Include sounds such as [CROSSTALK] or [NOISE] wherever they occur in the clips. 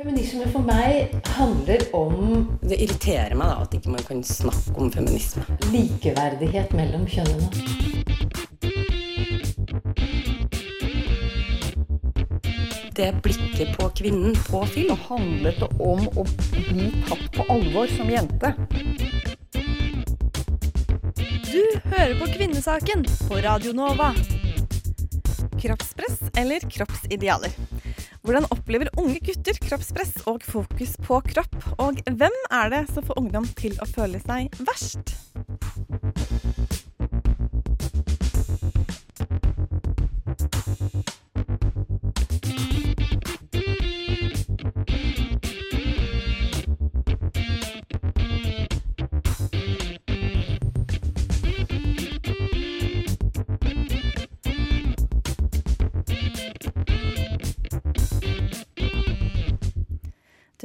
Feminisme for meg handler om Det irriterer meg da at ikke man kan snakke om feminisme. likeverdighet mellom kjønnene. Det blikket på kvinnen på film. handlet det om å bli tatt på alvor som jente. Du hører på Kvinnesaken på Radio Nova. Kroppspress eller kroppsidealer? Hvordan opplever unge gutter kroppspress og fokus på kropp? Og hvem er det som får ungdom til å føle seg verst?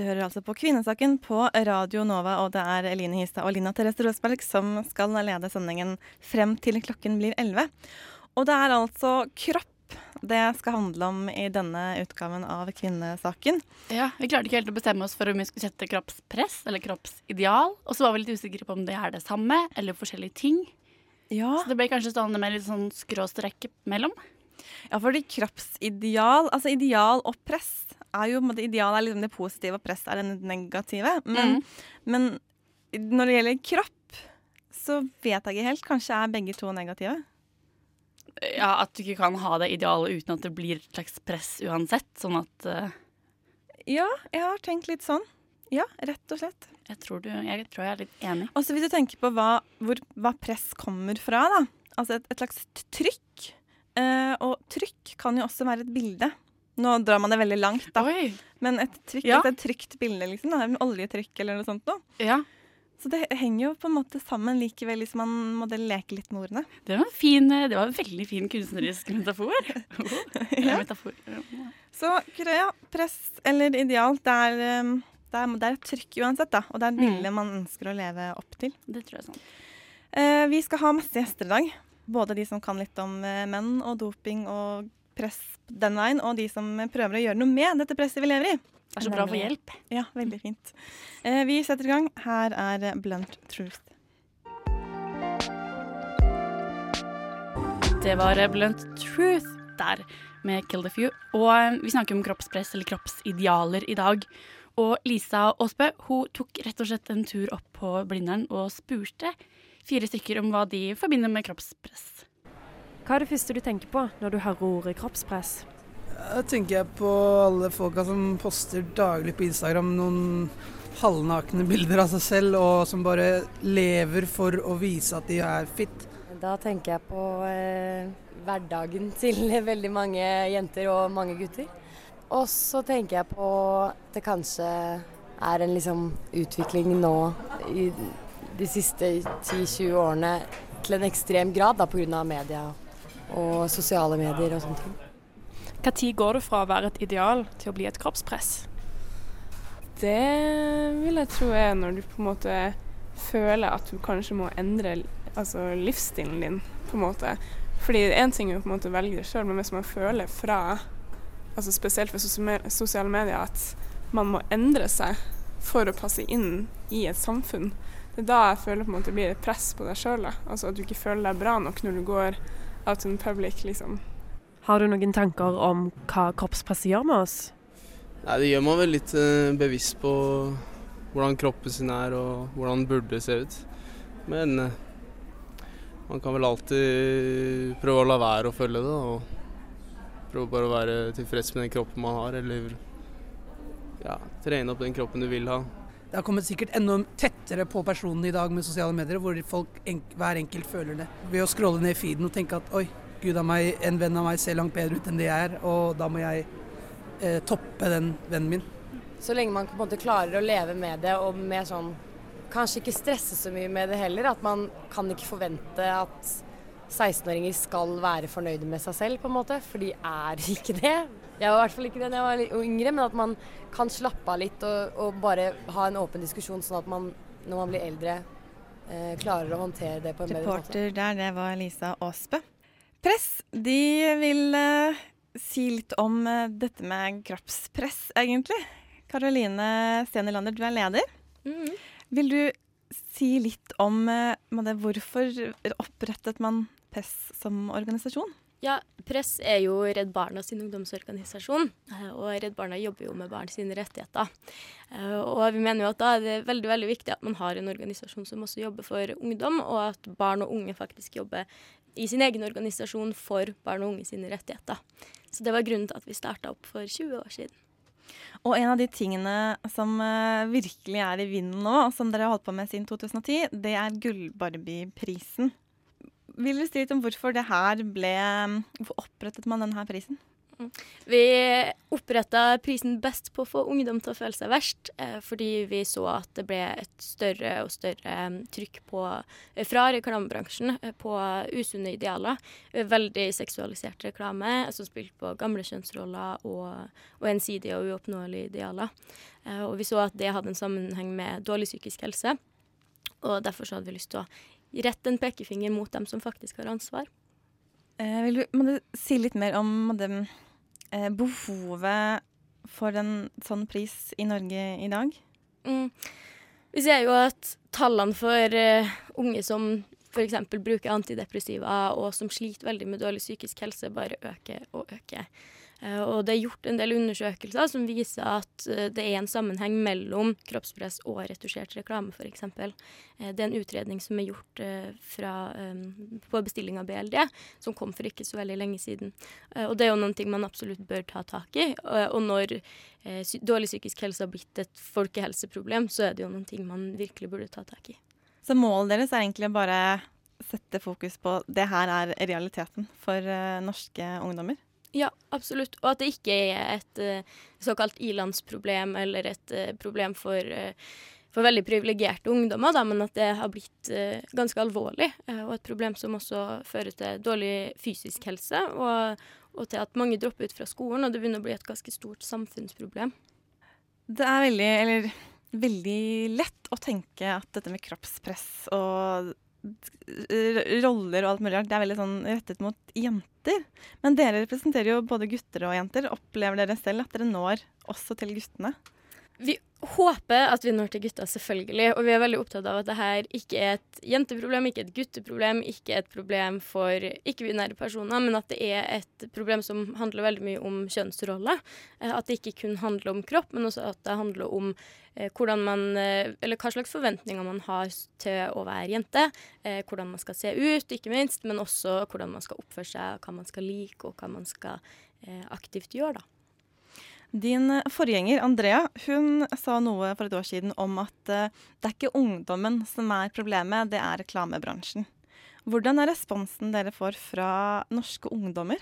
Hører altså på Kvinnesaken på Radio Nova, og det er Eline Histad og Lina Therese Rosberg som skal lede sendingen frem til klokken blir 11. Og det er altså kropp det skal handle om i denne utgaven av Kvinnesaken. Ja, Vi klarte ikke helt å bestemme oss for om vi skulle sette kroppspress eller kroppsideal. Og så var vi litt usikre på om det er det samme eller forskjellige ting. Ja, Så det ble kanskje stående med litt sånn skråstrekk mellom. ja fordi kroppsideal, altså ideal og press, er jo på en måte Ideal er liksom det positive, og press er det negative. Men, men når det gjelder kropp, så vet jeg ikke helt. Kanskje er begge to negative? Ja, At du ikke kan ha det idealet uten at det blir et slags press uansett. Sånn at uh... Ja, jeg har tenkt litt sånn. Ja, rett og slett. jeg, tror du, jeg tror jeg er litt enig. Og så hvis du tenker på hva, hvor, hva press kommer fra, da. Altså et, et slags trykk. Uh, og trykk kan jo også være et bilde. Nå drar man det veldig langt, da. Oi! Men et trykk, Ja. et trygt bilde, liksom. Da. En oljetrykk eller noe sånt noe. Ja, Så det henger jo på en måte sammen likevel hvis man må leke litt med ordene. Det var en, fin, eh, det var en veldig fin kunstnerisk metafor. [LAUGHS] ja. metafor. Så ja, press eller ideal, det er, eh, det er, det er et trykk uansett, da. Og det er et Mm. man ønsker å leve opp til. Det tror jeg sånn. Eh, vi skal ha masse gjester i dag. Både de som kan litt om eh, menn og doping og press den veien, og de som prøver å gjøre noe med dette presset vi lever i. Det er så bra å få hjelp. Ja, veldig fint. Eh, vi setter i gang. Her er Blunt Truth. Det var Blunt Truth der med Kill the Few. Og eh, vi snakker om kroppspress eller kroppsidealer i dag. Og Lisa Aasbø hun tok rett og slett en tur opp på Blindern og spurte fire stykker om hva de forbinder med kroppspress. Hva er det første du tenker på når du hører ordet kroppspress? Da tenker jeg på alle folka som poster daglig på Instagram noen halvnakne bilder av seg selv, og som bare lever for å vise at de er fit. Da tenker jeg på eh, hverdagen til [LAUGHS] veldig mange jenter og mange gutter. Og så tenker jeg på at det kanskje er en liksom utvikling nå i de siste 10-20 årene til en ekstrem grad pga. media og sosiale medier og sånne ting. Når går det fra å være et ideal til å bli et kroppspress? Det vil jeg tro er når du på en måte føler at du kanskje må endre altså livsstilen din, på en måte. Fordi én ting er jo på en måte å velge det sjøl, men hvis man føler fra, altså spesielt ved sosiale medier, at man må endre seg for å passe inn i et samfunn, det er da jeg føler på en måte det blir et press på deg sjøl. Altså at du ikke føler deg bra nok når du går out in public, liksom. Har du noen tanker om hva kroppspress gjør med oss? Nei, det gjør man vel litt eh, bevisst på hvordan kroppen sin er og hvordan den burde se ut. Men eh, man kan vel alltid prøve å la være å følge det, og prøve bare å være tilfreds med den kroppen man har, eller ja, trene opp den kroppen du vil ha. Det har kommet sikkert enda tettere på personene i dag med sosiale medier, hvor folk hver enkelt føler det. Ved å scrolle ned feeden og tenke at oi, gud av meg, en venn av meg ser langt bedre ut enn det jeg er, og da må jeg eh, toppe den vennen min. Så lenge man på en måte klarer å leve med det og med sånn Kanskje ikke stresse så mye med det heller. At man kan ikke forvente at 16-åringer skal være fornøyde med seg selv, på en måte. For de er [LAUGHS] ikke det. Jeg var i hvert fall ikke det da jeg var yngre, men at man kan slappe av litt og, og bare ha en åpen diskusjon, sånn at man når man blir eldre eh, klarer å håndtere det på en bedre måte. Reporter der, det var Lisa Aasbø. Press, de vil eh, si litt om eh, dette med kroppspress, egentlig. Karoline Stenilander, du er leder. Mm. Vil du si litt om eh, det, hvorfor opprettet man Press som organisasjon? Ja, Press er jo Redd Barna sin ungdomsorganisasjon, eh, og Redd Barna jobber jo med barn sine rettigheter. Eh, Og vi mener jo at da er det veldig veldig viktig at man har en organisasjon som også jobber for ungdom, og at barn og unge faktisk jobber i sin egen organisasjon for barn og unge sine rettigheter. Så det var grunnen til at vi starta opp for 20 år siden. Og en av de tingene som eh, virkelig er i vinden nå, som dere har holdt på med siden 2010, det er Gullbarbie-prisen. Vil du si litt om hvorfor det her ble Hvorfor opprettet man denne prisen? Vi oppretta prisen Best på å få ungdom til å føle seg verst, eh, fordi vi så at det ble et større og større eh, trykk på, eh, fra reklamebransjen på usunne idealer. Veldig seksualisert reklame som spilte på gamle kjønnsroller og, og ensidige og uoppnåelige idealer. Og vi så at det hadde en sammenheng med dårlig psykisk helse, og derfor så hadde vi lyst til å rette en pekefinger mot dem som faktisk har ansvar. Eh, vil du, må du si litt mer om det, eh, behovet for en sånn pris i Norge i dag? Mm. Vi ser jo at tallene for eh, unge som f.eks. bruker antidepressiva og som sliter veldig med dårlig psykisk helse, bare øker og øker. Eh, og det er gjort en del undersøkelser som viser at eh, det er en sammenheng mellom kroppspress og retusjert reklame, f.eks. Eh, det er en utredning som er gjort fra, på bestilling av BLD, som kom for ikke så veldig lenge siden. Og det er jo noen ting man absolutt bør ta tak i. Og, når dårlig psykisk helse har blitt et folkehelseproblem, så er det jo noen ting man virkelig burde ta tak i. Så målet deres er egentlig bare sette fokus på det her er realiteten for norske ungdommer? Ja, absolutt. Og at det ikke er et uh, såkalt ilandsproblem eller et uh, problem for, uh, for veldig privilegerte ungdommer, da, men at det har blitt ganske alvorlig. og et problem som også fører til dårlig fysisk helse, og, og til at mange dropper ut fra skolen, og det begynner å bli et ganske stort samfunnsproblem. Det er veldig, eller, veldig lett å tenke at dette med kroppspress og roller og alt mulig rart, det er veldig sånn rettet mot jenter. Men dere representerer jo både gutter og jenter. Opplever dere selv at dere når også til guttene? Vi håper at vi når til gutta, selvfølgelig. Og vi er veldig opptatt av at det her ikke er et jenteproblem, ikke et gutteproblem, ikke et problem for ikke-binære personer, men at det er et problem som handler veldig mye om kjønnsroller. Eh, At det ikke kun handler om kropp, men også at det handler om eh, hvordan man, eh, eller hva slags forventninger man har til å være jente. Hvordan man skal se ut, ikke minst, men også hvordan man skal oppføre seg, hva man skal like, og hva man skal aktivt gjøre. da. Din eh, forgjenger Andrea hun sa noe for et år siden om at eh, det er ikke ungdommen som er problemet, det er reklamebransjen. Hvordan er responsen dere får fra norske ungdommer?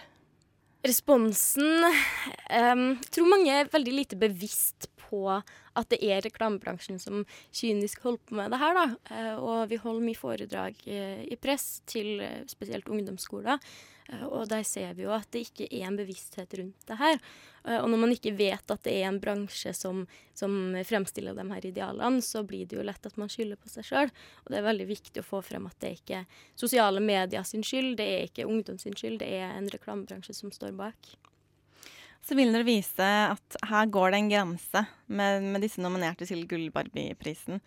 Responsen um, tror mange er veldig lite bevisst på at det er reklamebransjen som kynisk holder på med det her. Da. Eh, og vi holder mye foredrag i press til spesielt ungdomsskoler. Eh, og der ser vi jo at det ikke er en bevissthet rundt det her. Eh, og når man ikke vet at det er en bransje som, som fremstiller de her idealene, så blir det jo lett at man skylder på seg sjøl. Og det er veldig viktig å få frem at det er ikke sosiale medier sin skyld, det er ikke ungdom sin skyld, det er en reklamebransje som står bak. Så vil dere vise at her går det en grense med, med disse nominerte til Gull-Barbie-prisen.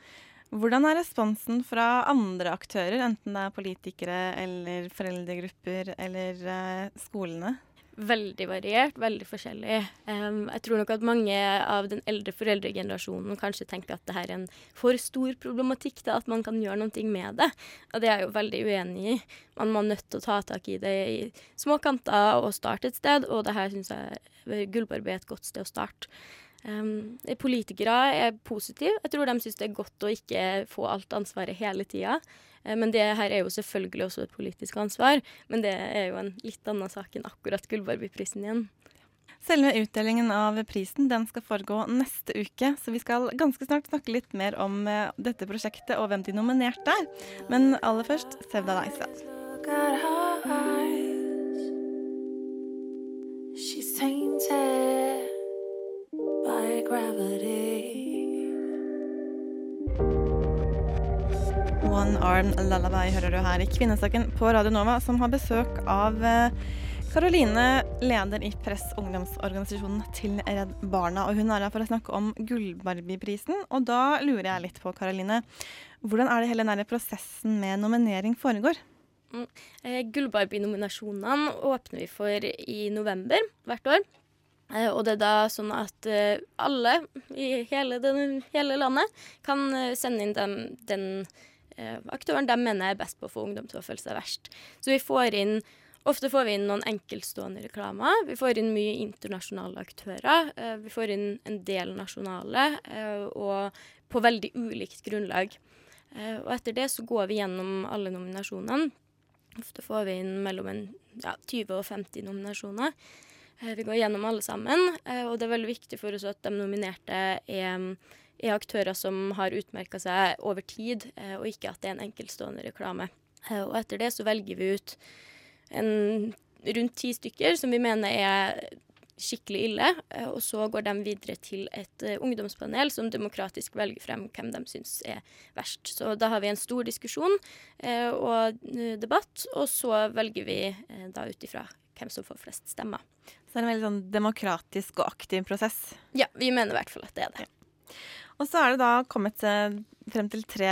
Hvordan er responsen fra andre aktører, enten det er politikere eller foreldregrupper eller uh, skolene? Veldig variert, veldig forskjellig. Um, jeg tror nok at mange av den eldre foreldregenerasjonen kanskje tenker at det her er en for stor problematikk til at man kan gjøre noe med det. Og det er jeg jo veldig uenig i. Man må nødt til å ta tak i det i små kanter og starte et sted, og det her syns jeg Gullbarbie er et godt sted å starte. Um, politikere er positive. Jeg tror de syns det er godt å ikke få alt ansvaret hele tida. Eh, Men det her er jo selvfølgelig også et politisk ansvar. Men det er jo en litt annen sak enn akkurat Gullbarbie-prisen igjen. Selve utdelingen av prisen den skal foregå neste uke, så vi skal ganske snart snakke litt mer om eh, dette prosjektet og hvem de nominerte er. Men aller først Sevda Leise. She's tainted gravity. One Arm Lullaby hører du her i Kvinnesaken på Radio Nova, som har besøk av eh, Karoline leder i Press ungdomsorganisasjonen til Redd Barna, og hun er her for å snakke om Gullbarbieprisen. Og da lurer jeg litt på, Karoline, hvordan er det hele denne prosessen med nominering foregår? Mm. Eh, Gullbarbie-nominasjonene åpner vi for i november hvert år. Eh, og det er da sånn at eh, alle i hele, den, hele landet kan eh, sende inn den, den aktøren de mener er best på å få ungdom til å føle seg verst. Så vi får inn Ofte får vi inn noen enkeltstående reklamer. Vi får inn mye internasjonale aktører. Vi får inn en del nasjonale, og på veldig ulikt grunnlag. Og etter det så går vi gjennom alle nominasjonene. Ofte får vi inn mellom en, ja, 20 og 50 nominasjoner. Eh, Vi går gjennom alle sammen, eh, og det er veldig viktig for oss at de nominerte er, er aktører som har utmerka seg over tid, eh, og ikke at det er en enkeltstående reklame. Og etter det så velger vi ut en, rundt ti stykker som vi mener er skikkelig ille, og så går de videre til et ungdomspanel som demokratisk velger frem hvem de syns er verst. Så da har vi en stor diskusjon og debatt, og så velger vi da ut ifra hvem som får flest stemmer. Så det er en veldig sånn demokratisk og aktiv prosess. Ja, vi mener i hvert fall at det er det. Og så er det da kommet eh, frem til tre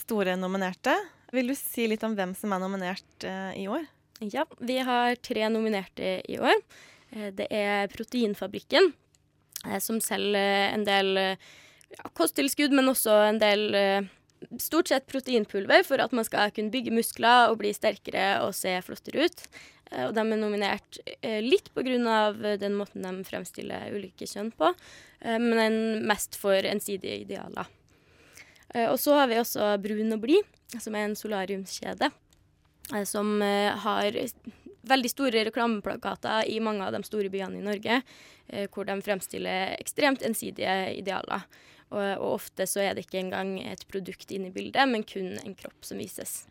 store nominerte. Vil du si litt om hvem som er nominert eh, i år? Ja, vi har tre nominerte i år. Eh, Det er Proteinfabrikken, som selger en del ja, kosttilskudd, men også en del Stort sett proteinpulver for at man skal kunne bygge muskler og bli sterkere og se flottere ut. Eh, Og de er nominert eh, litt pga. den måten de fremstiller ulike kjønn på, eh, men mest for ensidige idealer. Eh, Og så har vi også Brun og blid, som er en solariumskjede eh, som eh, har veldig store reklameplakater i mange av de store byene i Norge, eh, hvor de fremstiller ekstremt ensidige idealer. Og, og ofte så er det ikke engang et produkt inne i bildet, men kun en kropp som vises.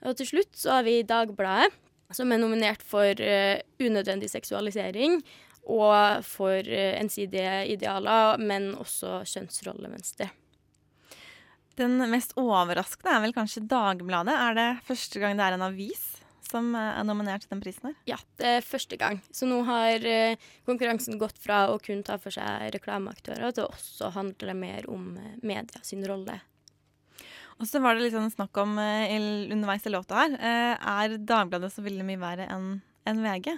Og til slutt så har vi Dagbladet, som er nominert for eh, unødvendig seksualisering og for eh, ensidige idealer, men også kjønnsrollemønster. Den mest overraskende er vel kanskje Dagbladet. Er det første gang det er en avis som eh, er nominert til den prisen her? Ja, det er første gang. Så nå har konkurransen gått fra å kun ta for seg reklameaktører til å også handle mer om media sin rolle. Og så var det litt sånn snakk om eh, underveis i låta her. Eh, er Dagbladet så veldig mye verre enn en VG?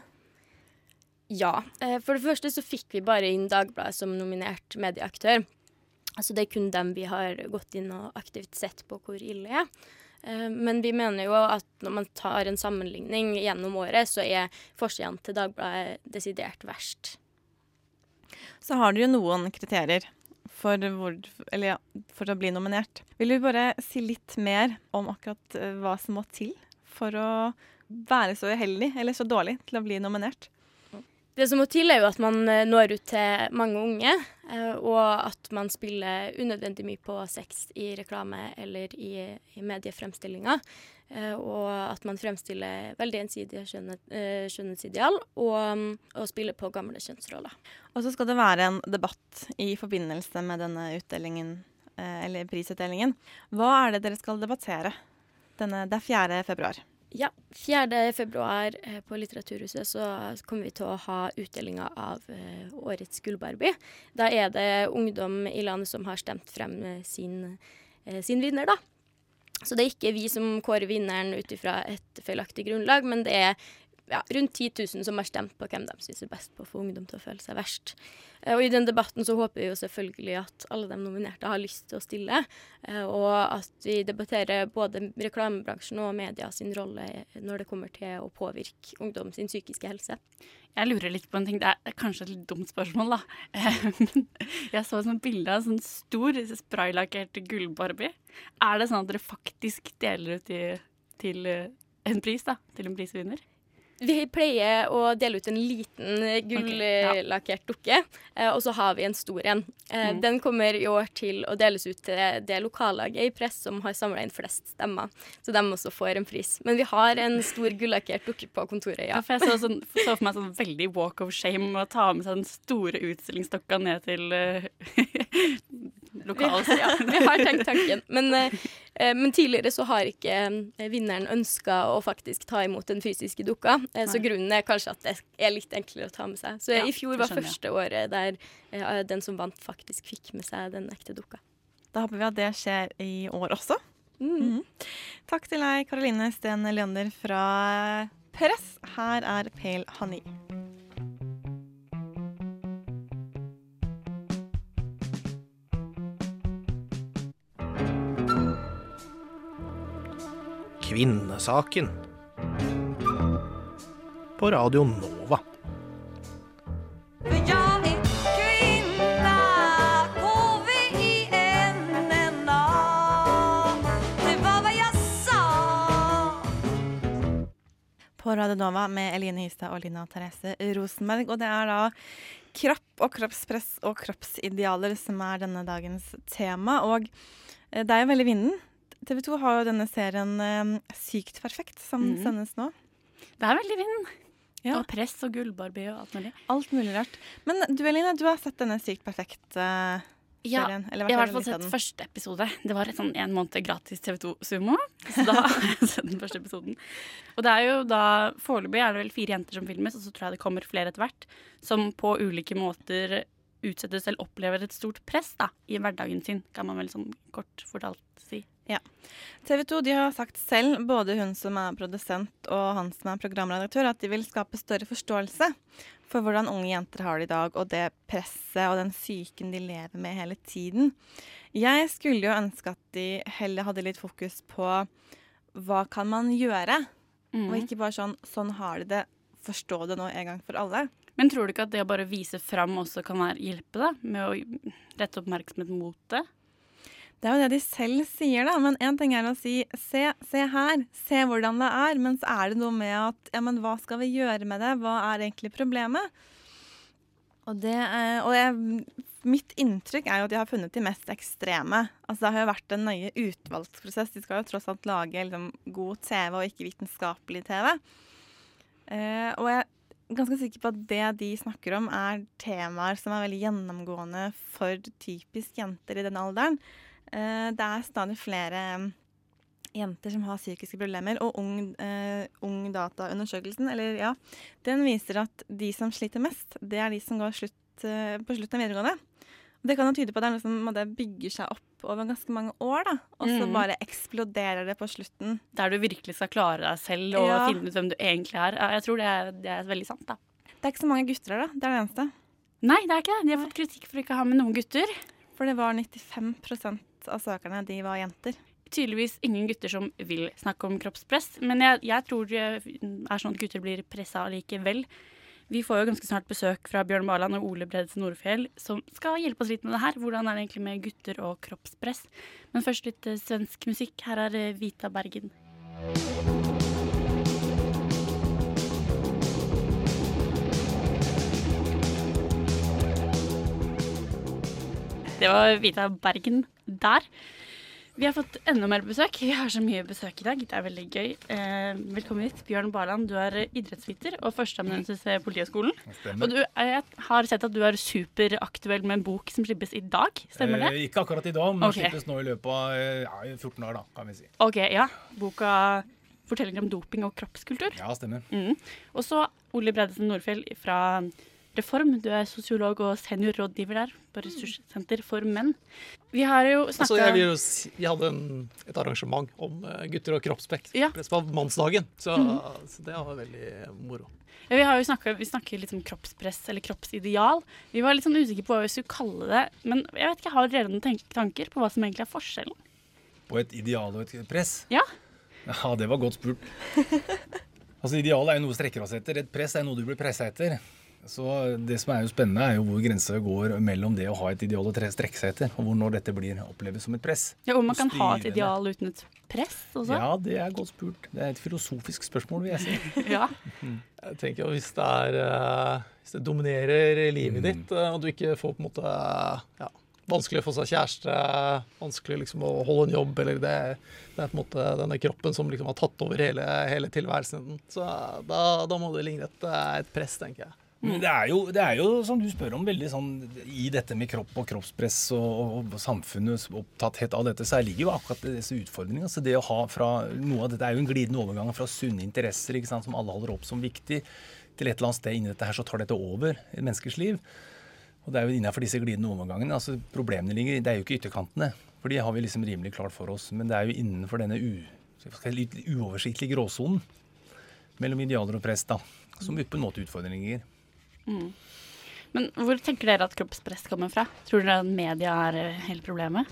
Ja. Eh, for det første så fikk vi bare inn Dagbladet som nominert medieaktør. Altså det er kun dem vi har gått inn og aktivt sett på hvor ille er. Men vi mener jo at når man tar en sammenligning gjennom året, så er forsidene til Dagbladet desidert verst. Så har dere jo noen kriterier for, hvor, ja, for å bli nominert. Vil du bare si litt mer om akkurat eh, hva som må til for å være så uheldig eller så dårlig til å bli nominert? Det som må til, er jo at man eh, når ut til mange unge, eh, og at man spiller unødvendig mye på sex i reklame eller i, i mediefremstillinger. eh, Og at man fremstiller veldig eh, skjønnhetsideal, og, mm, og spiller på gamle kjønnsroller. Og så skal det være en debatt i forbindelse med denne utdelingen, eller prisutdelingen. Hva er det dere skal debattere? Denne, det er 4. februar. Ja, 4. februar eh, på Litteraturhuset så kommer vi til å ha utdelinga av eh, årets Gullbarbie. Da er det ungdom i landet som har stemt frem eh, sin, sin vinner, da. Så det er ikke vi som kårer vinneren ut ifra et feilaktig grunnlag, men det er ja, rundt 10 000 som har stemt på hvem de syns er best på å få ungdom til å føle seg verst. Eh, Og i den debatten så håper vi jo selvfølgelig at alle de nominerte har lyst til å stille, eh, og at vi debatterer både reklamebransjen og media sin rolle når det kommer til å påvirke ungdom sin psykiske helse. Jeg lurer litt på en ting. Det er kanskje et litt dumt spørsmål, da. [LAUGHS] Jeg så et bilde av en sånn stor spraylakkert gullbarbie. Er det sånn at dere faktisk deler ut til, til eh, en pris, da? Til en prisvinner? Vi pleier å dele ut en liten eh, gullakkert dukke, eh, og så har vi en stor en. Eh, Mm. Den kommer i år til å deles ut til det lokallaget i press som har samla inn flest stemmer, så de også får en pris. Men vi har en stor gullakkert dukke på kontoret, Ja, ja. for jeg så, sånn, så for meg sånn veldig walk of shame å ta med seg den store utstillingsdokka ned til uh, [LAUGHS] Vi, lokalet. ja, vi har tenkt tanken. Men eh, Eh, men tidligere så har ikke eh, vinneren ønska å faktisk ta imot den fysiske dukka. Eh, så grunnen er kanskje at det er litt enklere å ta med seg. Så Ja, i fjor var første året der eh, den som vant, faktisk fikk med seg den ekte dukka. Da håper vi at det skjer i år også. Mm. Mm. Takk til deg, Karoline Sten Leander fra Press. Her er Pale Honey. Kvinnesaken. På Radio Nova. Kvinna K-V-I-N-N-A Det var sa På Radio Nova med Eline Hystad og Lina Therese Rosenberg. Og det er da kropp og kroppspress og kroppsidealer som er denne dagens tema. Og eh, det er jo veldig vinden. TV 2 har jo denne serien eh, Sykt perfekt, som Mhm. sendes nå. Det er veldig vind. Ja. Og press og gullbarbie og alt mulig. Alt mulig rart. Men du Eline, du har sett denne Sykt perfekt-serien? Ja, eller jeg har i hvert fall sett den. første episode. Det var et sånn en måned gratis TV2-sumo. Så da [LAUGHS] har jeg sett den første episoden. Og det er jo da Foreløpig er det vel fire jenter som filmes, og så tror jeg det kommer flere etter hvert. Som på ulike måter utsettes eller opplever et stort press da, i hverdagen sin, kan man vel sånn kort fortalt si. Ja. TV 2 de har sagt selv, både hun som er produsent og han som er programredaktør, at de vil skape større forståelse for hvordan unge jenter har det i dag, og det presset og den psyken de lever med hele tiden. Jeg skulle jo ønske at de heller hadde litt fokus på hva kan man gjøre, Mm. og ikke bare sånn sånn har de det, forstå det nå en gang for alle. Men tror du ikke at det å bare vise fram også kan hjelpe da, med å rette oppmerksomhet mot det? Det er jo det de selv sier, da. Men én ting er å si se, se her, se hvordan det er. Men så er det noe med at ja, men hva skal vi gjøre med det? Hva er egentlig problemet? Og, det, er- og jeg, mitt inntrykk er jo at de har funnet de mest ekstreme. Altså Det har jo vært en nøye utvalgsprosess. De skal jo tross alt lage liksom, god TV og ikke vitenskapelig TV. Eh, og jeg er ganske sikker på at det de snakker om, er temaer som er veldig gjennomgående for typisk jenter i den alderen. Eh, det er stadig flere mm, jenter som har psykiske problemer, og Ung, eh, ung Data-undersøkelsen, eller ja, den viser at de som sliter mest, det er de som går slutt, eh, på slutten av videregående. Og Det kan jo tyde på at det, er noe som, det bygger seg opp over ganske mange år, da. Og så mm. bare eksploderer det på slutten. Der du virkelig skal klare deg selv og Ja. finne ut hvem du egentlig er. Jeg tror det er, det er veldig sant, da. Det er ikke så mange gutter her, da. Det er det eneste. Nei, det er ikke det. De har fått kritikk for ikke å ha med noen gutter. For det var 95 av søkerne, de var jenter. Tydeligvis ingen gutter som vil snakke om kroppspress, men jeg, jeg tror det er sånn at gutter blir pressa likevel. Vi får jo ganske snart besøk fra Bjørn Barland og Ole Bredesen Nordfjell, som skal hjelpe oss litt med det her. Hvordan er det egentlig med gutter og kroppspress? Men først litt eh, svensk musikk. Her er eh, Vita Bergen. Det var Vita Bergen der. Vi har fått enda mer besøk. Vi har så mye besøk i dag. Det er veldig gøy. Eh, velkommen hit. Bjørn Barland, du er idrettsviter og førsteamanuensis ved Politihøgskolen. Og du, jeg har sett at du er superaktuell med en bok som slippes i dag. Stemmer det? Eh, ikke akkurat i dag, men okay. slippes nå i løpet av eh, ja, 14 dager, da, kan vi si. Ok, ja. Boka forteller om doping og kroppskultur. Ja, stemmer. Mm. Og så Ole Bredesen Nordfjell fra Reform. Du er sosiolog og seniorrådgiver der på Ressurssenter for menn. Vi har jo Altså, snakka jeg si, vi hadde en, et arrangement om eh, gutter og kroppspress Ja. på mannsdagen, så, Mhm. så det var veldig moro. Ja, vi har jo snakket, vi snakker litt om kroppspress eller kroppsideal. Vi var litt sånn usikre på hva vi skulle kalle det. Men jeg vet ikke, har dere noen tanker på hva som egentlig er forskjellen? På et ideal og et press? Ja. Ja, det var godt spurt. [LAUGHS] Altså, Ideal er jo noe vi strekker oss etter. Et press er noe du blir pressa etter. Så Det som er jo spennende, er jo hvor grensa går mellom det å ha et ideal å strekke seg etter, og hvor når dette blir oppleves som et press. Ja, Om man kan ha et ideal uten et press også? Ja, det er godt spurt. Det er et filosofisk spørsmål, vil jeg si. [LAUGHS] Ja. Jeg tenker jo Hvis det, er, eh, hvis det dominerer livet Mm. ditt, eh, og du ikke får på en måte ja, vanskelig å få seg kjæreste, vanskelig liksom å holde en jobb, eller det, det er på en måte denne kroppen som liksom har tatt over hele, hele tilværelsen din, så da, da må det ligne et, et press, tenker jeg. Det er, jo, det er jo, som du spør om, veldig sånn i dette med kropp og kroppspress og, og samfunnets opptatthet av dette, så her ligger jo akkurat disse utfordringene. Så det å ha fra noe av dette er jo en glidende overgang fra sunne interesser, ikke sant, som alle holder opp som viktig, til et eller annet sted inni dette her så tar dette over et menneskers liv. Og det er jo innenfor disse glidende overgangene. altså Problemene ligger Det er jo ikke ytterkantene, for de har vi liksom rimelig klart for oss. Men det er jo innenfor denne u, uoversiktlige gråsonen mellom idealer og press, da, som på en måte utfordringen ligger. Mm. Men hvor tenker dere at kroppspress kommer fra? Tror dere at media er eh, hele problemet?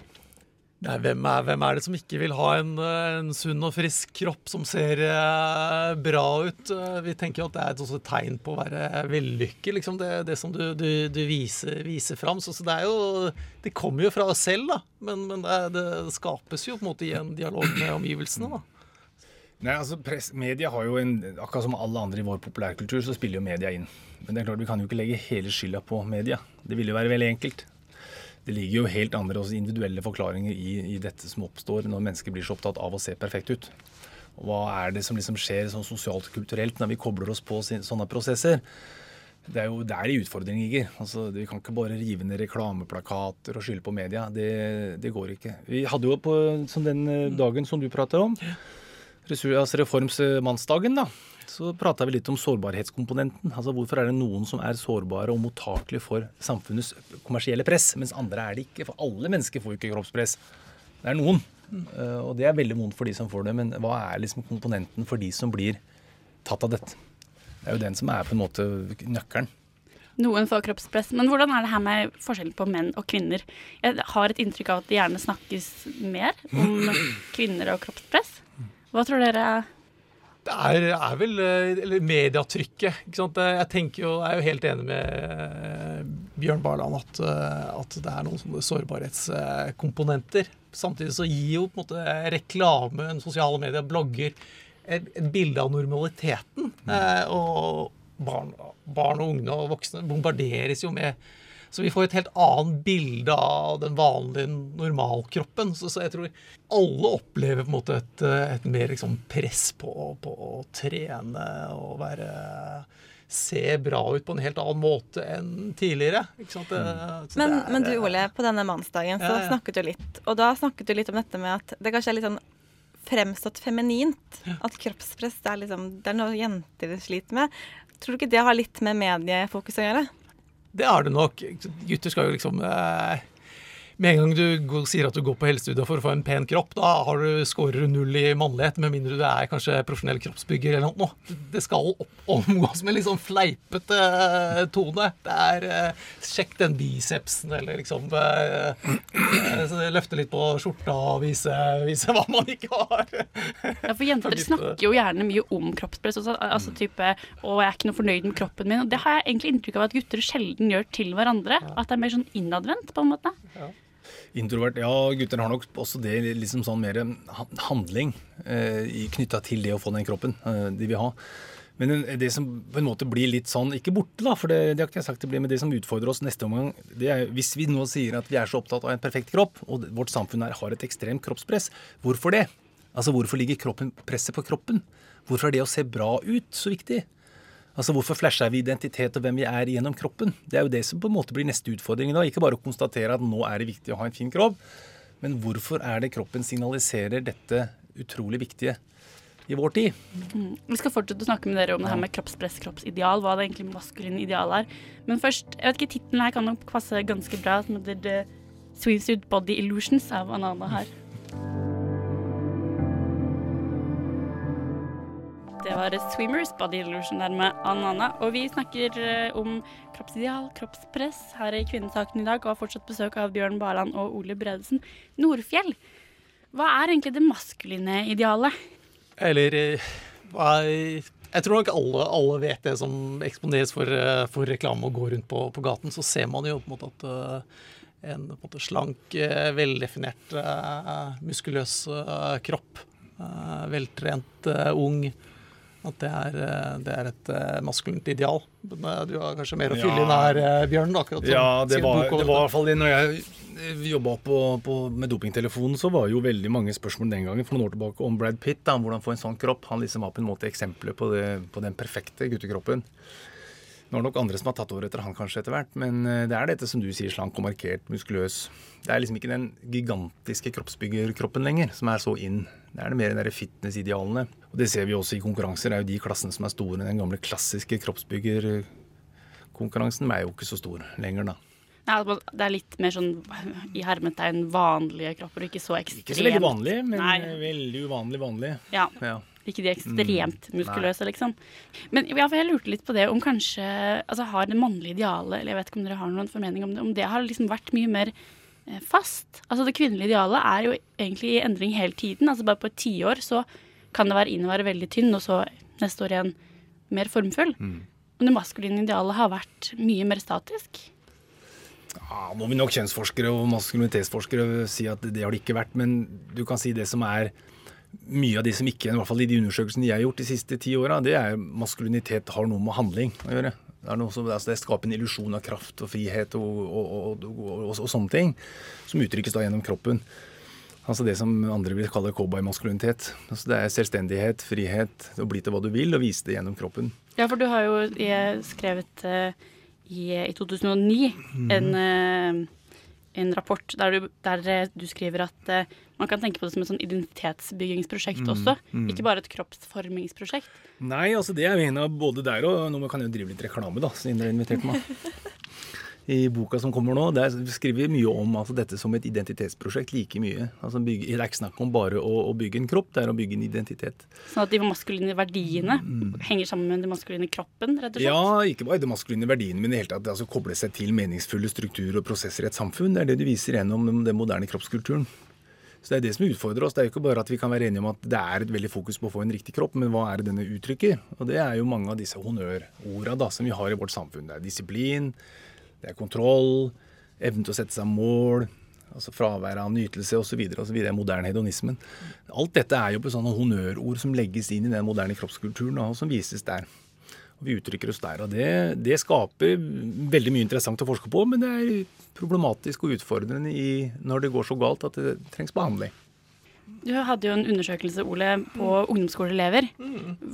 Nei, hvem er, hvem er det som ikke vil ha en, eh, en sunn og frisk kropp som ser eh, bra ut? Vi tenker at det er et tegn på å være vellykket, liksom det, det som du, du, du viser, viser fram. Så, så det er jo Det kommer jo fra oss selv, da. Men, men det, det skapes jo på en måte i en dialog med omgivelsene, da. Nei, altså press, Media har jo en, Akkurat som alle andre i vår populærkultur, så spiller jo media inn. Men det er klart vi kan jo ikke legge hele skylda på media. Det ville jo være veldig enkelt. Det ligger jo helt andre også individuelle forklaringer i, i dette som oppstår når mennesker blir så opptatt av å se perfekt ut. Og hva er det som liksom skjer sånn sosialt og kulturelt når vi kobler oss på sånne prosesser? Det er jo der de utfordringen ligger. Altså, vi kan ikke bare rive ned reklameplakater og skylde på media. Det, det går ikke. Vi hadde jo på som den eh, dagen som du prater om, Resur- altså reformsmannsdagen, da, så prata vi litt om sårbarhetskomponenten. Altså Hvorfor er det noen som er sårbare og mottakelige for samfunnets kommersielle press, mens andre er det ikke? For alle mennesker får jo ikke kroppspress. Det er noen. Eh, Og det er veldig vondt for de som får det. Men hva er liksom komponenten for de som blir tatt av dette? Det er jo den som er på en måte nøkkelen. Noen får kroppspress. Men hvordan er det her med forskjellen på menn og kvinner? Jeg har et inntrykk av at det gjerne snakkes mer om kvinner og kroppspress. Hva tror dere? Det er, er vel eh, eller mediatrykket. ikke sant? Jeg tenker jo, jeg er jo helt enig med eh, Bjørn Barland at, eh, at det er noen sånne sårbarhetskomponenter. Samtidig så gir jo på en måte reklame, sosiale medier, blogger et, et bilde av normaliteten. Eh, og barn, barn og unge og voksne bombarderes jo med så vi får et helt annet bilde av den vanlige normalkroppen. Så, så jeg tror alle opplever på en måte et, et mer liksom press på, på å trene og være Se bra ut på en helt annen måte enn tidligere. Ikke sant? Det- så Men, det er- men du Ole, på denne mannsdagen så Ja, ja. snakket du litt Og da snakket du litt om dette med at det kanskje er litt sånn fremstått feminint. At kroppspress det er, liksom, det er noe jenter sliter med. Tror du ikke det har litt med mediefokus å gjøre? Det er det nok. Gutter skal jo liksom eh, Med en gang du går, sier at du går på helsestudio for å få en pen kropp, da har du scorer du null i mannlighet, med mindre du er kanskje profesjonell kroppsbygger eller noe. Det skal opp, omgås med litt sånn fleipete eh, tone. Det er uh, Sjekk den bicepsen, eller liksom uh, Løfte litt på skjorta og vise, vise hva man ikke har. Ja, for jenter snakker jo gjerne mye om kroppspress. Også, altså type 'Å, jeg er ikke noe fornøyd med kroppen min'. Og det har jeg egentlig inntrykk av at gutter sjelden gjør til hverandre. At det er mer sånn innadvendt, på en måte. Introvert, ja, gutter har nok også det liksom sånn mer handling eh, knytta til det å få den kroppen eh, de vil ha. Men det som på en måte blir litt sånn, ikke borte, da, for det, det har ikke jeg sagt det blir, men det som utfordrer oss neste omgang, det er hvis vi nå sier at vi er så opptatt av en perfekt kropp, og vårt samfunn her har et ekstremt kroppspress, hvorfor det? Altså hvorfor ligger kroppen, presset på kroppen? Hvorfor er det å se bra ut så viktig? Altså Hvorfor flasher vi identitet og hvem vi er gjennom kroppen? Det er jo det som på en måte blir neste utfordring da. Ikke bare å konstatere at nå er det viktig å ha en fin kropp, men hvorfor er det kroppen signaliserer dette utrolig viktige i vår tid? Mm. Vi skal fortsette å snakke med dere om det her med kroppspress, kroppsideal, hva det egentlig maskuline ideal er. Men først, jeg vet ikke, tittelen her kan nok passe ganske bra, som heter The Swimsuit Body Illusions av Anana her. Var Swimmers Body Illusion der med Anana. Og vi snakker eh, om kroppsideal, kroppspress her i Kvinnesaken i dag, og har fortsatt besøk av Bjørn Barland og Ole Bredesen Nordfjell. Hva er egentlig det maskuline idealet? Eller eh, hva Jeg tror nok alle, alle vet det som eksponeres for, eh, for reklame og går rundt på, på gaten. Så ser man jo på en måte at en, en måte slank, veldefinert, muskuløs kropp, veltrent, ung At det er, eh, det er et eh, maskulint ideal. Eh, du har kanskje mer å fylle inn her, Bjørn? Akkurat som Ja, det var, det var i hvert fall det. Når jeg jobba på, på, med dopingtelefonen, så var jo veldig mange spørsmål den gangen for noen år tilbake om Brad Pitt. da, om Hvordan få en sånn kropp. Han liksom var på en måte eksempelet på, det, på den perfekte guttekroppen. Nå er det nok andre som har tatt over etter han kanskje etter hvert, men eh, det er dette som du sier, slank og markert, muskuløs. Det er liksom ikke den gigantiske kroppsbyggerkroppen lenger som er så inn. Det er det mer den fitness-idealene. Og det ser vi også i konkurranser. Det er jo de klassene som er store. Den gamle klassiske kroppsbyggerkonkurransen er jo ikke så stor lenger, da. Nei, altså, det er litt mer sånn i hermetegn vanlige kropper, og ikke så ekstremt Ikke så veldig vanlig, men Nei. veldig uvanlig vanlig. Ja. ja. Ikke de ekstremt Mm, muskuløse, liksom. Men ja, for jeg lurte litt på det om kanskje altså Har det mannlige idealet, eller jeg vet ikke om dere har noen formening om det, om det har liksom vært mye mer eh, fast? Altså Det kvinnelige idealet er jo egentlig i endring hele tiden. Altså Bare på et tiår så kan det være inn å være veldig tynn, og så neste år igjen mer formfull. Mm. Men det maskuline idealet har vært mye mer statisk. Ja, nå vil nok kjønnsforskere og maskulinitetsforskere si at det har det ikke vært, men du kan si det som er mye av de som ikke, i hvert fall i de undersøkelsene jeg har gjort de siste ti åra, det er maskulinitet har noe med handling å gjøre. Det, som, altså det skaper en illusjon av kraft og frihet og, og, og, og, sånne ting, som uttrykkes da gjennom kroppen. Altså det som andre vil kalle cowboymaskulinitet. Altså det er selvstendighet, frihet, å bli til hva du vil, og vise det gjennom kroppen. Ja, for du har jo skrevet eh, i, i 2009 Mhm. en, eh, en rapport der du, der eh, du skriver at uh, man kan tenke på det som et sånn identitetsbyggingsprosjekt mm, også, Mm. ikke bare et kroppsformingsprosjekt. Nei, altså det er jo en av både der og Nå kan jeg jo drive litt reklame, da, siden dere inviterte meg. [LAUGHS] I boka som kommer nå, der skriver vi mye om altså, dette som et identitetsprosjekt like mye. Altså, bygge, det er ikke snakk om bare å, å bygge en kropp, det er å bygge en identitet. Sånn at de maskuline verdiene henger sammen med den maskuline kroppen, rett og slett. Mm. Ja, ikke bare de maskuline verdiene, men i det hele tatt altså, koble seg til meningsfulle strukturer og prosesser i et samfunn. Det er det du viser gjennom den moderne kroppskulturen. Så Det er det som utfordrer oss. Det er jo ikke bare at vi kan være enige om at det er et veldig fokus på å få en riktig kropp, men hva er det denne uttrykker? Og det er jo mange av disse honnørorda da, som vi har i vårt samfunn. Det er disiplin, det er kontroll, evnen til å sette seg mål, altså fravær av nytelse osv. osv. Moderne hedonismen. Alt dette er jo på sånne honnørord som legges inn i den moderne kroppskulturen, og som vises der. Og vi uttrykker oss der. og det, det skaper veldig mye interessant å forske på, men det er problematisk og utfordrende i, når det går så galt at det trengs behandling. Du hadde jo en undersøkelse, Ole, på ungdomsskoleelever.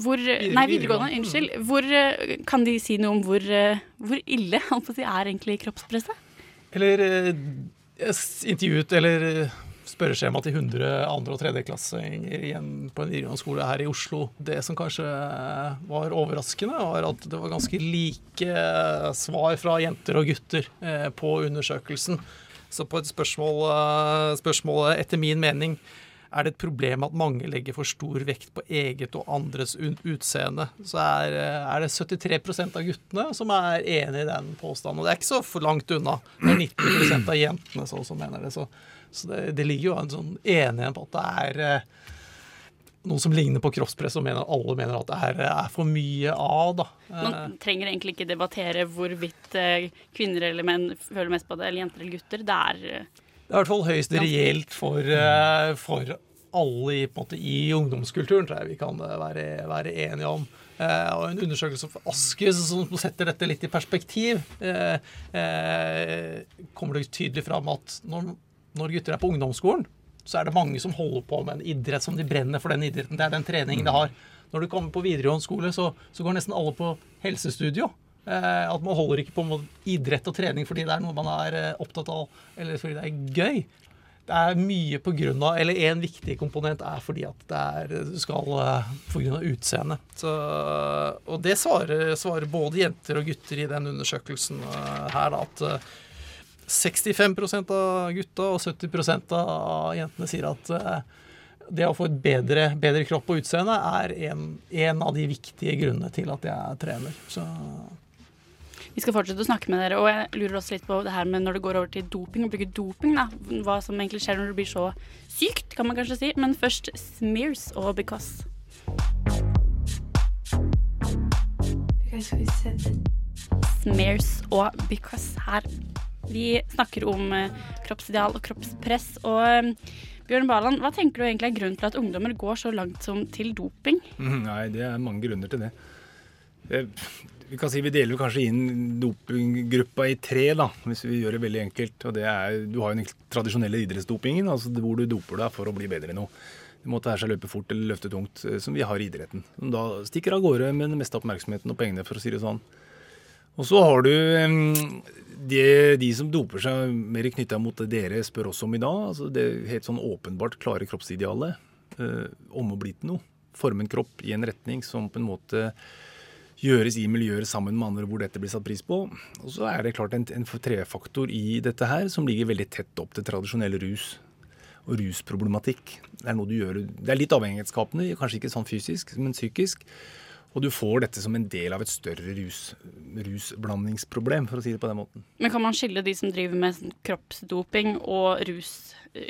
Hvor, nei, videregående. Unnskyld. Hvor, eh, kan de si noe om hvor, eh, hvor ille si, er egentlig kroppspresset? Eller eh, intervjuet eller spørreskjema til 100 andre- og tredjeklassinger igjen på en videregående skole her i Oslo. Det som kanskje var overraskende, var at det var ganske like svar fra jenter og gutter på undersøkelsen. Så på et spørsmål, spørsmål etter min mening er det et problem at mange legger for stor vekt på eget og andres utseende, så er, eh, er det 73% av guttene som er enig i den påstanden. Og det er ikke så for langt unna. Det er 90% av jentene som mener det. Så, så det, det ligger jo en sånn enighet på at det er eh, noe som ligner på kroppspress, og mener, alle mener at det er, er for mye av. da. Eh, Man trenger egentlig ikke debattere hvorvidt kvinner eller menn føler mest på det, eller jenter eller gutter. Det er Det er i hvert fall høyst reelt for, eh, for alle i, måte, i ungdomskulturen, tror jeg vi kan eh, være, være enige om. Eh, og en undersøkelse for Aske som setter dette litt i perspektiv, eh, eh, kommer det tydelig fram at når, når gutter er på ungdomsskolen, så er det mange som holder på med en idrett som de brenner for den idretten. Det er den treningen de har. Når du kommer på videregående skole, så, så går nesten alle på helsestudio. Eh, at man holder ikke på med idrett og trening fordi det er noe man er eh, opptatt av, eller fordi det er gøy. Det er mye på grunn av, eller En viktig komponent er fordi at det er, skal uh, pga. utseendet. Så, og det svarer, svarer både jenter og gutter i den undersøkelsen eh, her, da, at eh, 65% av gutta og 70% av jentene sier at eh, det å få et bedre, bedre kropp og utseende er en, en av de viktige grunnene til at jeg trener. Så Vi skal fortsette å snakke med dere, og jeg lurer også litt på det her med når det går over til doping, å bruke doping, da. Hva som egentlig skjer når det blir så sykt, kan man kanskje si. Men først Smears og Because. Smears og Because her. Vi snakker om eh, kroppsideal og kroppspress. Og eh, Bjørn Baland, hva tenker du egentlig er grunnen til at ungdommer går så langt som til doping? Mhm, [LAUGHS] Nei, det er mange grunner til det. Vi kan si vi deler kanskje inn dopinggruppa i tre, da, hvis vi gjør det veldig enkelt. Og det er, Du har jo den tradisjonelle idrettsdopingen, altså hvor du doper deg for å bli bedre i noe. Det måtte være seg løpe fort eller løfte tungt, eh, som vi har i idretten. Som da stikker av gårde med den meste oppmerksomheten og pengene, for å si det sånn. Og så har du de, de som doper seg mer knytta mot det dere spør oss om i dag. altså Det helt sånn åpenbart klare kroppsidealet eh, om å bli til noe. Forme en kropp i en retning som på en måte gjøres i miljøer sammen med andre hvor dette blir satt pris på. Og så er det klart en, en trefaktor i dette her som ligger veldig tett opp til tradisjonell rus og rusproblematikk. Det er gjør, det er litt avhengighetsskapende, kanskje ikke sånn fysisk, men psykisk. Og du får dette som en del av et større rus, rusblandingsproblem, for å si det på den måten. Men kan man skille de som driver med sånn kroppsdoping og rus,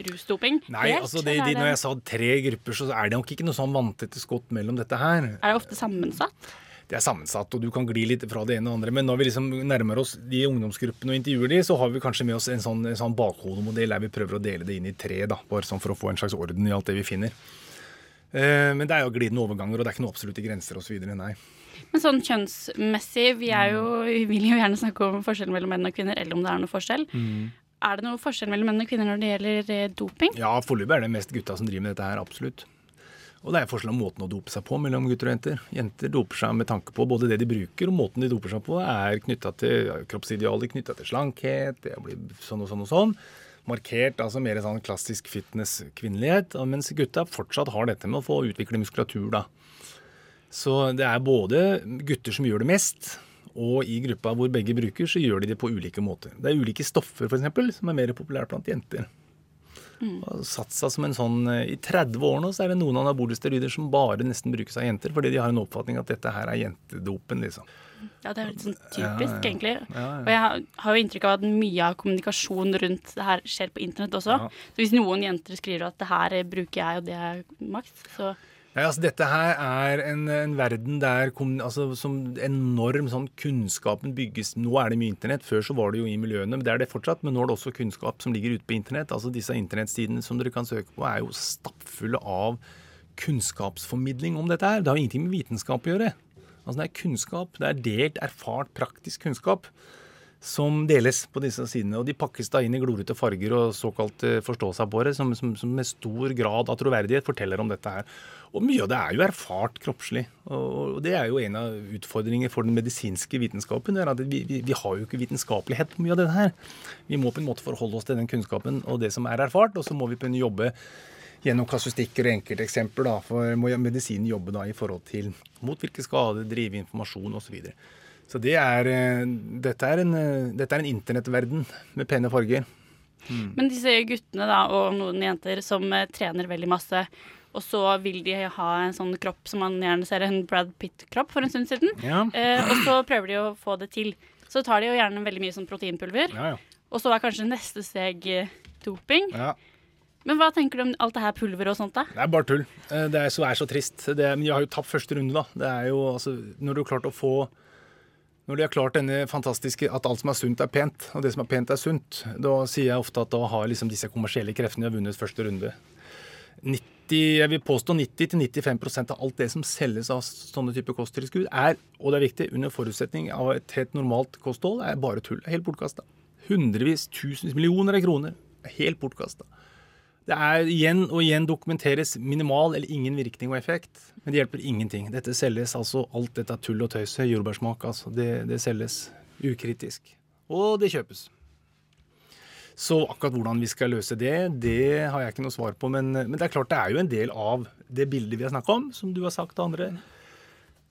rusdoping? Nei, helt, altså det, de, når jeg sa tre grupper, så er det nok ikke noe sånn vanntette skott mellom dette her. Er det ofte sammensatt? Det er sammensatt, og du kan gli litt fra det ene og andre. Men når vi liksom nærmer oss de ungdomsgruppene og intervjuer de, så har vi kanskje med oss en sånn, en sånn bakhodemodell der vi prøver å dele det inn i tre, da, bare sånn for å få en slags orden i alt det vi finner. Eh, men det er jo glidende overganger, og det er ikke noen absolutte grenser osv. Nei. Men sånn kjønnsmessig, vi, er jo, vi vil jo gjerne snakke om forskjellen mellom menn og kvinner, eller om det er noe forskjell. Er det noe forskjell mellom menn og kvinner når det gjelder eh, doping? Ja, foreløpig er det mest gutta som driver med dette her, absolutt. Og det er forskjell om måten å dope seg på mellom gutter og jenter. Jenter doper seg med tanke på både det de bruker, og måten de doper seg på er knytta til kroppsidealer, knytta til slankhet, det å bli sånn og sånn og sånn. Markert, altså mer sånn klassisk fitness-kvinnelighet. Mens gutta fortsatt har dette med å få utvikle muskulatur, da. Så det er både gutter som gjør det mest, og i gruppa hvor begge bruker, så gjør de det på ulike måter. Det er ulike stoffer, f.eks., som er mer populært blant jenter. Og satt seg som en sånn, eh, I 30 år nå så er det noen anabole steroider som bare nesten brukes av jenter, fordi de har en oppfatning at dette her er jentedopen, liksom. Ja, det er litt sånn typisk, Ja, egentlig. Ja, ja. Og jeg har, har jo inntrykk av at mye av kommunikasjon rundt det her skjer på internett også. Så hvis noen jenter skriver at det her bruker jeg, og det er makt, så Nei, altså Dette her er en, en verden der altså, som enorm sånn kunnskapen bygges Nå er det mye internett. Før så var det jo i miljøene, men det er det fortsatt. Men nå er det også kunnskap som ligger ute på internett. Altså Disse internettsidene som dere kan søke på, er jo stappfulle av kunnskapsformidling om dette her. Det har jo ingenting med vitenskap å gjøre. Altså Det er kunnskap. Det er delt, erfart, praktisk kunnskap som deles på disse sidene. Og de pakkes da inn i glorete farger og såkalt eh, forstå-seg-på-ere, som, som, som med stor grad av troverdighet forteller om dette her. Og mye av det er jo erfart kroppslig. Og det er jo en av utfordringene for den medisinske vitenskapen. er at vi, vi, vi har jo ikke vitenskapelighet på mye av dette her. Vi må på en måte forholde oss til den kunnskapen og det som er erfart, og så må vi kunne jobbe gjennom kasustikker og enkelteksempler. da, For må medisinen jobbe da i forhold til mot hvilke skader, drive informasjon osv. Så, det er, eh, dette, er en, eh, dette er en internettverden med pene farger. Mm. Men disse guttene da, og noen jenter som eh, trener veldig masse, og så vil de ha en sånn kropp som man gjerne ser en Brad Pitt-kropp for en stund siden. Ja. Eh, og så prøver de å få det til. Så tar de jo gjerne veldig mye sånn proteinpulver. Ja, ja. Og så er kanskje neste steg doping. Ja. Men hva tenker du om alt det her pulveret og sånt, da? Det er bare tull. Det er så, er så trist. Det, men de har jo tapt første runde, da. Det er jo, altså, når du har klart å få Når de har klart denne fantastiske at alt som er sunt, er pent, og det som er pent, er sunt, da sier jeg ofte at da har liksom disse kommersielle kreftene vunnet første runde. 90, jeg vil påstå 90-95% av alt det som selges av sånne typer kosttilskudd, er, og det er viktig, under forutsetning av et helt normalt kosthold, er bare tull. Helt bortkasta. Hundrevis, tusenvis, millioner av kroner. er Helt bortkasta. Det er igjen og igjen dokumenteres minimal eller ingen virkning og effekt. Men det hjelper ingenting. Dette selges altså, alt dette tull og tøyset, jordbærsmak, altså. Det, det selges ukritisk. Og det kjøpes. Så akkurat hvordan vi skal løse det, det har jeg ikke noe svar på. Men, men det er klart det er jo en del av det bildet vi har snakka om, som du har sagt til andre.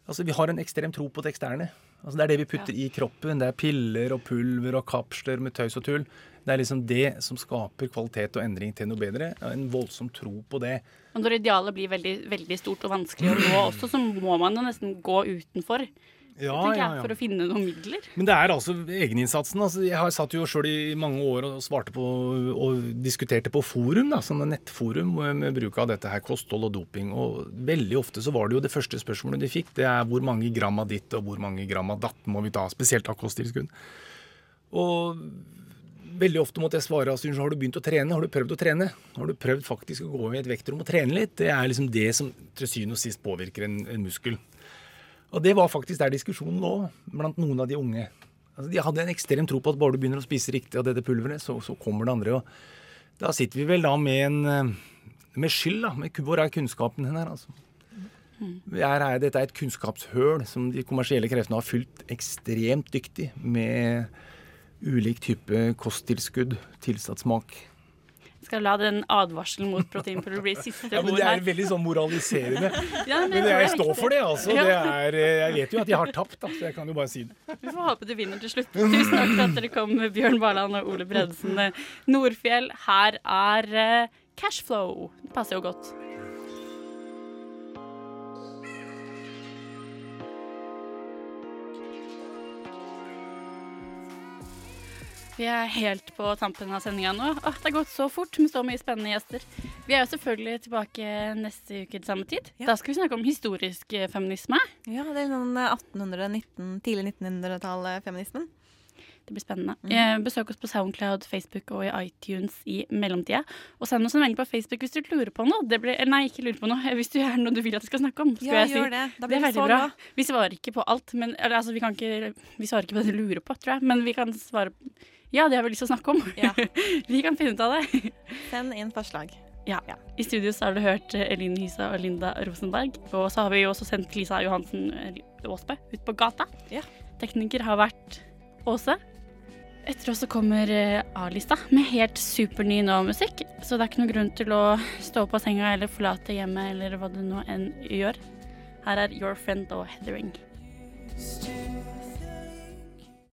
Altså, Vi har en ekstrem tro på det eksterne. Altså, Det er det vi putter i kroppen. Det er piller og pulver og kapsler med tøys og tull. Det er liksom det som skaper kvalitet og endring til noe bedre. En voldsom tro på det. Og når idealet blir veldig, veldig stort og vanskelig å nå også, så må man jo nesten gå utenfor. Ja, jeg, ja, ja. For å finne noen midler. Men det er altså egeninnsatsen. Altså, jeg har satt jo sjøl i mange år og svarte på og diskuterte på forum, da, sånne nettforum med, bruk av dette her, kosthold og doping. Og veldig ofte så var det jo det første spørsmålet de fikk, det er hvor mange gram av ditt og hvor mange gram av datt må vi ta, spesielt av kosttilskudd. Og veldig ofte måtte jeg svare altså, har du begynt å trene, har du prøvd å trene? Har du prøvd faktisk å gå i et vektrom og trene litt? Det er liksom det som til syvende og sist påvirker en, en muskel. Og det var faktisk der diskusjonen lå, blant noen av de unge. Altså, de hadde en ekstrem tro på at bare du begynner å spise riktig av dette pulveret, så, så kommer det andre. Og da sitter vi vel da med en eh, med skyld, da. Med, hvor er kunnskapen hen her, altså? Her er, dette er et kunnskapshøl som de kommersielle kreftene har fylt ekstremt dyktig med ulik type kosttilskudd, tilsatt smak. Skal la den advarselen mot proteinpulver bli siste Ja, men ord Det er veldig sånn moraliserende. [LAUGHS] Ja, men men jeg står for det, altså. Det er, eh, jeg vet jo at jeg har tapt, da, så jeg kan jo bare si det. Vi får håpe du vinner til slutt. Tusen takk for at dere kom, Bjørn Barland og Ole Bredesen. Nordfjell, her er eh, Cashflow. Det passer jo godt. Vi er helt på tampen av sendinga nå. Åh, det har gått så fort med så mye spennende gjester. Vi er jo selvfølgelig tilbake neste uke til samme tid. Da skal vi snakke om historisk eh, feminisme. Ja, det er noen 1800, 19, tidlig 1900-tall-feminismen. Det blir spennende. Mhm. Eh, besøk oss på Soundcloud, Facebook og i iTunes i mellomtida. Og send oss en melding på Facebook hvis du lurer på noe. Det blir, nei, ikke lurer på noe. [LAUGHS] Hvis du er noe du vil at jeg skal snakke om. Skal Ja, jeg si. gjør det. Da blir det er veldig bra. Vi svarer ikke på alt, men, eller, altså, vi, kan ikke, vi svarer ikke på det du lurer på, tror jeg. Men vi kan svare Ja, det har vi lyst til å snakke om. [LAUGHS] vi kan finne ut av det. Send inn forslag. Ja. I studio så har du hørt Elin Hysa og Linda Rosenberg. Og så har vi jo også sendt Lisa Johansen Aasbø ut på gata. Tekniker har vært Åse. Etter oss så kommer eh, A-lista med helt superny nå-musikk. Så det er ikke noen grunn til å stå opp av senga eller forlate hjemmet eller hva du nå enn gjør. Her er Your Friend og Heathering. Still